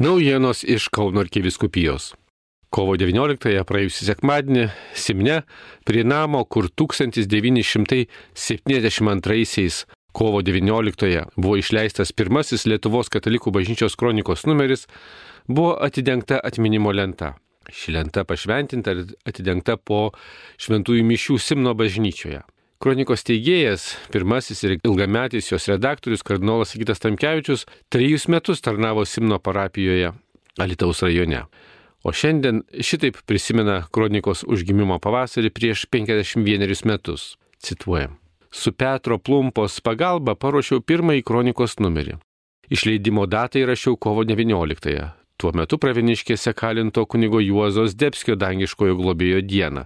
Naujienos iš Kauno arkiviskupijos. Kovo 19-ąją praėjusį sekmadienį Simne prie namo, kur 1972-aisiais kovo 19-ąją buvo išleistas pirmasis Lietuvos katalikų bažnyčios kronikos numeris, buvo atidengta atminimo lenta. Ši lenta pašventinta ir atidengta po šventųjų mišių Simno bažnyčioje. Kronikos teigėjas, pirmasis ir ilgametis jos redaktorius kardinolas Sigitas Tamkevičius, trejus metus tarnavo Simno parapijoje Alitaus rajone. O šiandien šitaip prisimena kronikos užgimimo pavasarį prieš 51 metus. Cituojam. Su Petro Plumpos pagalba paruošiau pirmąjį kronikos numerį. Išleidimo datą įrašiau kovo 19-ąją. Tuo metu praviniškėse kalinto kunigo Juozos Debskio dangiškojo globėjo dieną.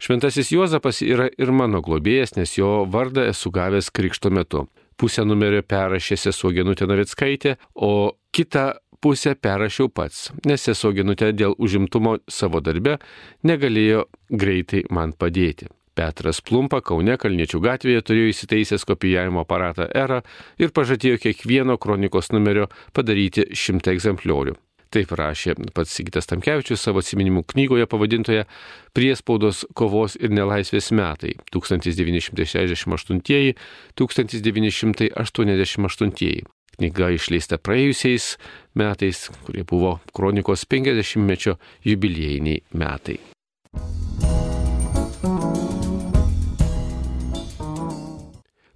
Šventasis Juozapas yra ir mano globėjas, nes jo vardą esu gavęs krikšto metu. Pusę numerio perrašė sesuo Genutė Navickaitė, o kitą pusę perrašiau pats, nes sesuo Genutė dėl užimtumo savo darbe negalėjo greitai man padėti. Petras Plumpa Kaune Kalniečių gatvėje turėjo įsiteisęs kopijavimo aparatą ERA ir pažadėjo kiekvieno kronikos numerio padaryti šimtą egzempliorių. Taip rašė pats Sigitas Tamkevičius savo atsiminimų knygoje pavadintoje Priespaudos kovos ir nelaisvės metai 1968-1988. Knyga išleista praėjusiais metais, kurie buvo kronikos 50-mečio jubiliejiniai metai.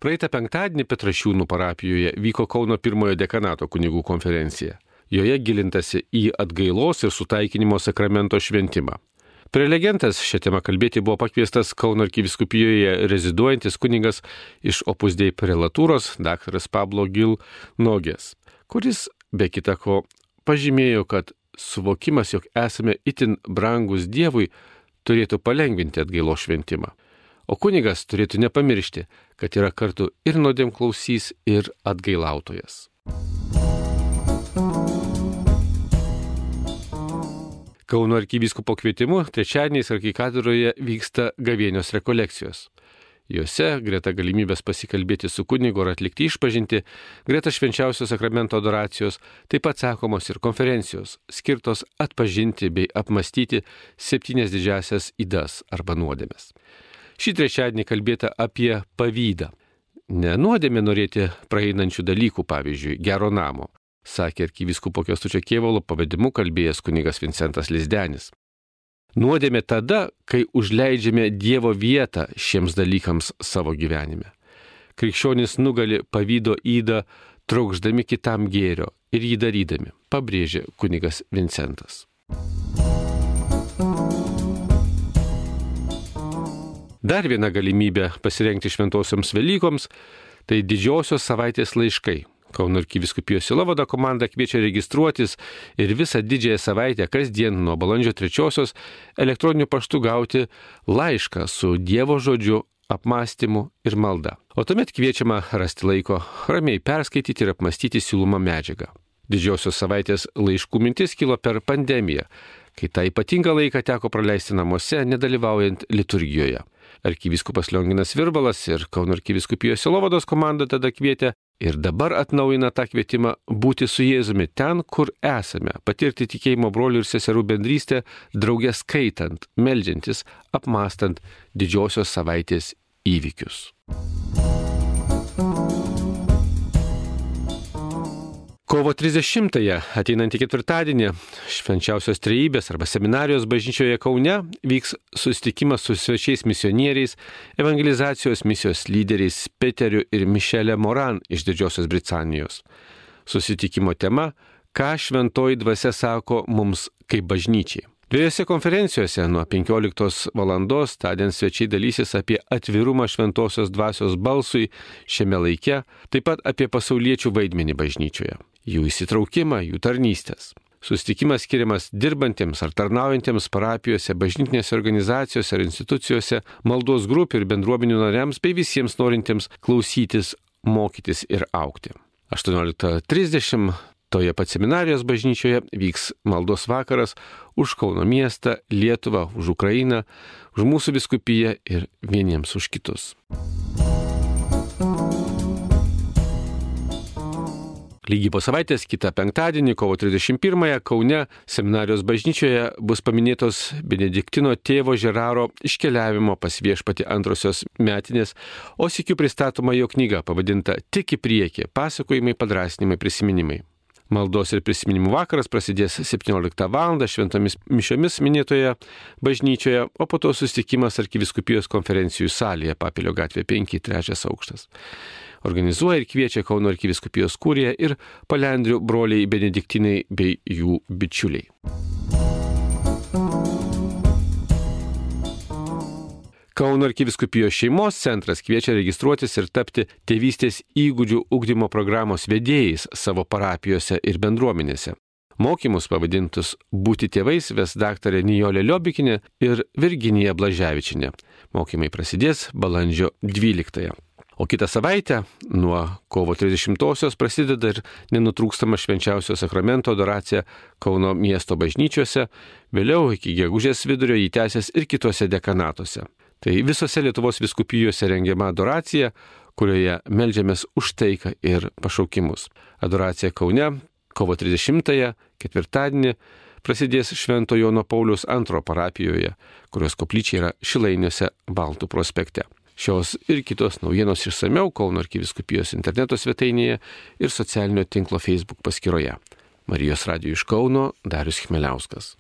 Praeitą penktadienį Petrašiūnų parapijoje vyko Kauno pirmojo dekanato kunigų konferencija. Joje gilintasi į atgailos ir sutaikinimo sakramento šventimą. Prelegentas šią temą kalbėti buvo pakviestas Kauno arkiviskupijoje reziduojantis kuningas iš opusdėjai prelatūros dr. Pablo Gil Nogės, kuris be kitako pažymėjo, kad suvokimas, jog esame itin brangus Dievui, turėtų palengvinti atgailo šventimą. O kunigas turėtų nepamiršti, kad yra kartu ir nuodėmklausys, ir atgailautojas. Kauno arkivyskupo kvietimu trečiadieniais arkikatūroje vyksta gavėnios rekolekcijos. Juose, greta galimybės pasikalbėti su kunigu ar atlikti išpažinti, greta švenčiausio sakramento adoracijos, taip pat sakomos ir konferencijos, skirtos atpažinti bei apmastyti septynias didžiasias įdas arba nuodėmės. Šį trečiadienį kalbėta apie pavydą. Ne nuodėmė norėti praeinančių dalykų, pavyzdžiui, gero namo, sakė arkiviskupo Kiostučio Kievalo pavadimu kalbėjęs kunigas Vincentas Lizdenis. Nuodėmė tada, kai užleidžiame Dievo vietą šiems dalykams savo gyvenime. Krikščionis nugali pavydo įdą, traukždami kitam gėrio ir jį darydami, pabrėžė kunigas Vincentas. Dar viena galimybė pasirengti šventosioms Velykoms - tai didžiosios savaitės laiškai, Kauno arkiviskupijos Silovado komanda kviečia registruotis ir visą didžiąją savaitę kasdien nuo balandžio 3 elektroniniu paštu gauti laišką su Dievo žodžiu, apmąstymu ir malda. O tuomet kviečiama rasti laiko ramiai perskaityti ir apmastyti siūlomą medžiagą. Didžiosios savaitės laiškų mintis kilo per pandemiją, kai tą ypatingą laiką teko praleisti namuose, nedalyvaujant liturgijoje. Arkivyskupas Lionginas Virbalas ir Kauno arkiviskupijos Silovados komanda tada kvietė ir dabar atnaujina tą kvietimą būti su Jėzumi ten, kur esame, patirti tikėjimo brolių ir seserų bendrystę, draugę skaitant, melžiantis, apmastant didžiosios savaitės įvykius. Kovo 30-ąją, ateinantį ketvirtadienį, švenčiausios trejybės arba seminarijos bažnyčioje Kaune vyks susitikimas su svečiais misionieriais, evangelizacijos misijos lyderiais Peteriu ir Mišelė Moran iš Didžiosios Britanijos. Susitikimo tema - ką šventoji dvasia sako mums kaip bažnyčiai. Dviejose konferencijose nuo 15 val. tądien svečiai dalysis apie atvirumą šventosios dvasios balsui šiame laike, taip pat apie pasauliečių vaidmenį bažnyčioje jų įsitraukimą, jų tarnystės. Sustikimas skiriamas dirbantiems ar tarnaujantiems parapijose, bažnytinėse organizacijose ar institucijose, maldos grupių ir bendruomenių nariams bei visiems norintiems klausytis, mokytis ir aukti. 18.30 toje pat seminarijos bažnyčioje vyks maldos vakaras už Kauno miestą, Lietuvą, už Ukrainą, už mūsų viskupiją ir vieniems už kitus. Lygiai po savaitės, kitą penktadienį, kovo 31-ąją, Kaune seminarijos bažnyčioje bus paminėtos Benediktino tėvo Žeraro iškeliavimo pas viešpati antrosios metinės, o sikiu pristatoma jo knyga pavadinta Tik į priekį - pasakojimai, padrasnimai, prisiminimai. Maldos ir prisiminimų vakaras prasidės 17 val. šventomis mišiomis minėtoje bažnyčioje, o po to susitikimas arkiviskupijos konferencijų salėje Papilio gatvė 5, trečias aukštas organizuoja ir kviečia Kauno arkiviskupijos kūrėje ir palendrių broliai benediktinai bei jų bičiuliai. Kauno arkiviskupijos šeimos centras kviečia registruotis ir tapti tėvystės įgūdžių ugdymo programos vedėjais savo parapijose ir bendruomenėse. Mokymus pavadintus Būti tėvais ves daktarė Nijolė Liobikinė ir Virginija Blaževičinė. Mokymai prasidės balandžio 12. -ąją. O kitą savaitę, nuo kovo 30-osios, prasideda ir nenutrūkstama švenčiausio sakramento adoracija Kauno miesto bažnyčiose, vėliau iki gegužės vidurio jį tęsės ir kitose dekanatuose. Tai visose Lietuvos viskupijose rengiama adoracija, kurioje melžiamės už taiką ir pašaukimus. Adoracija Kaune kovo 30-ąją, ketvirtadienį, prasidės Švento Jono Paulius II parapijoje, kurios koplyčia yra Šilainiuose Baltų prospekte. Šios ir kitos naujienos išsameu Kauno arkiviskupijos interneto svetainėje ir socialinio tinklo Facebook paskyroje. Marijos radio iš Kauno Darius Chmeliauskas.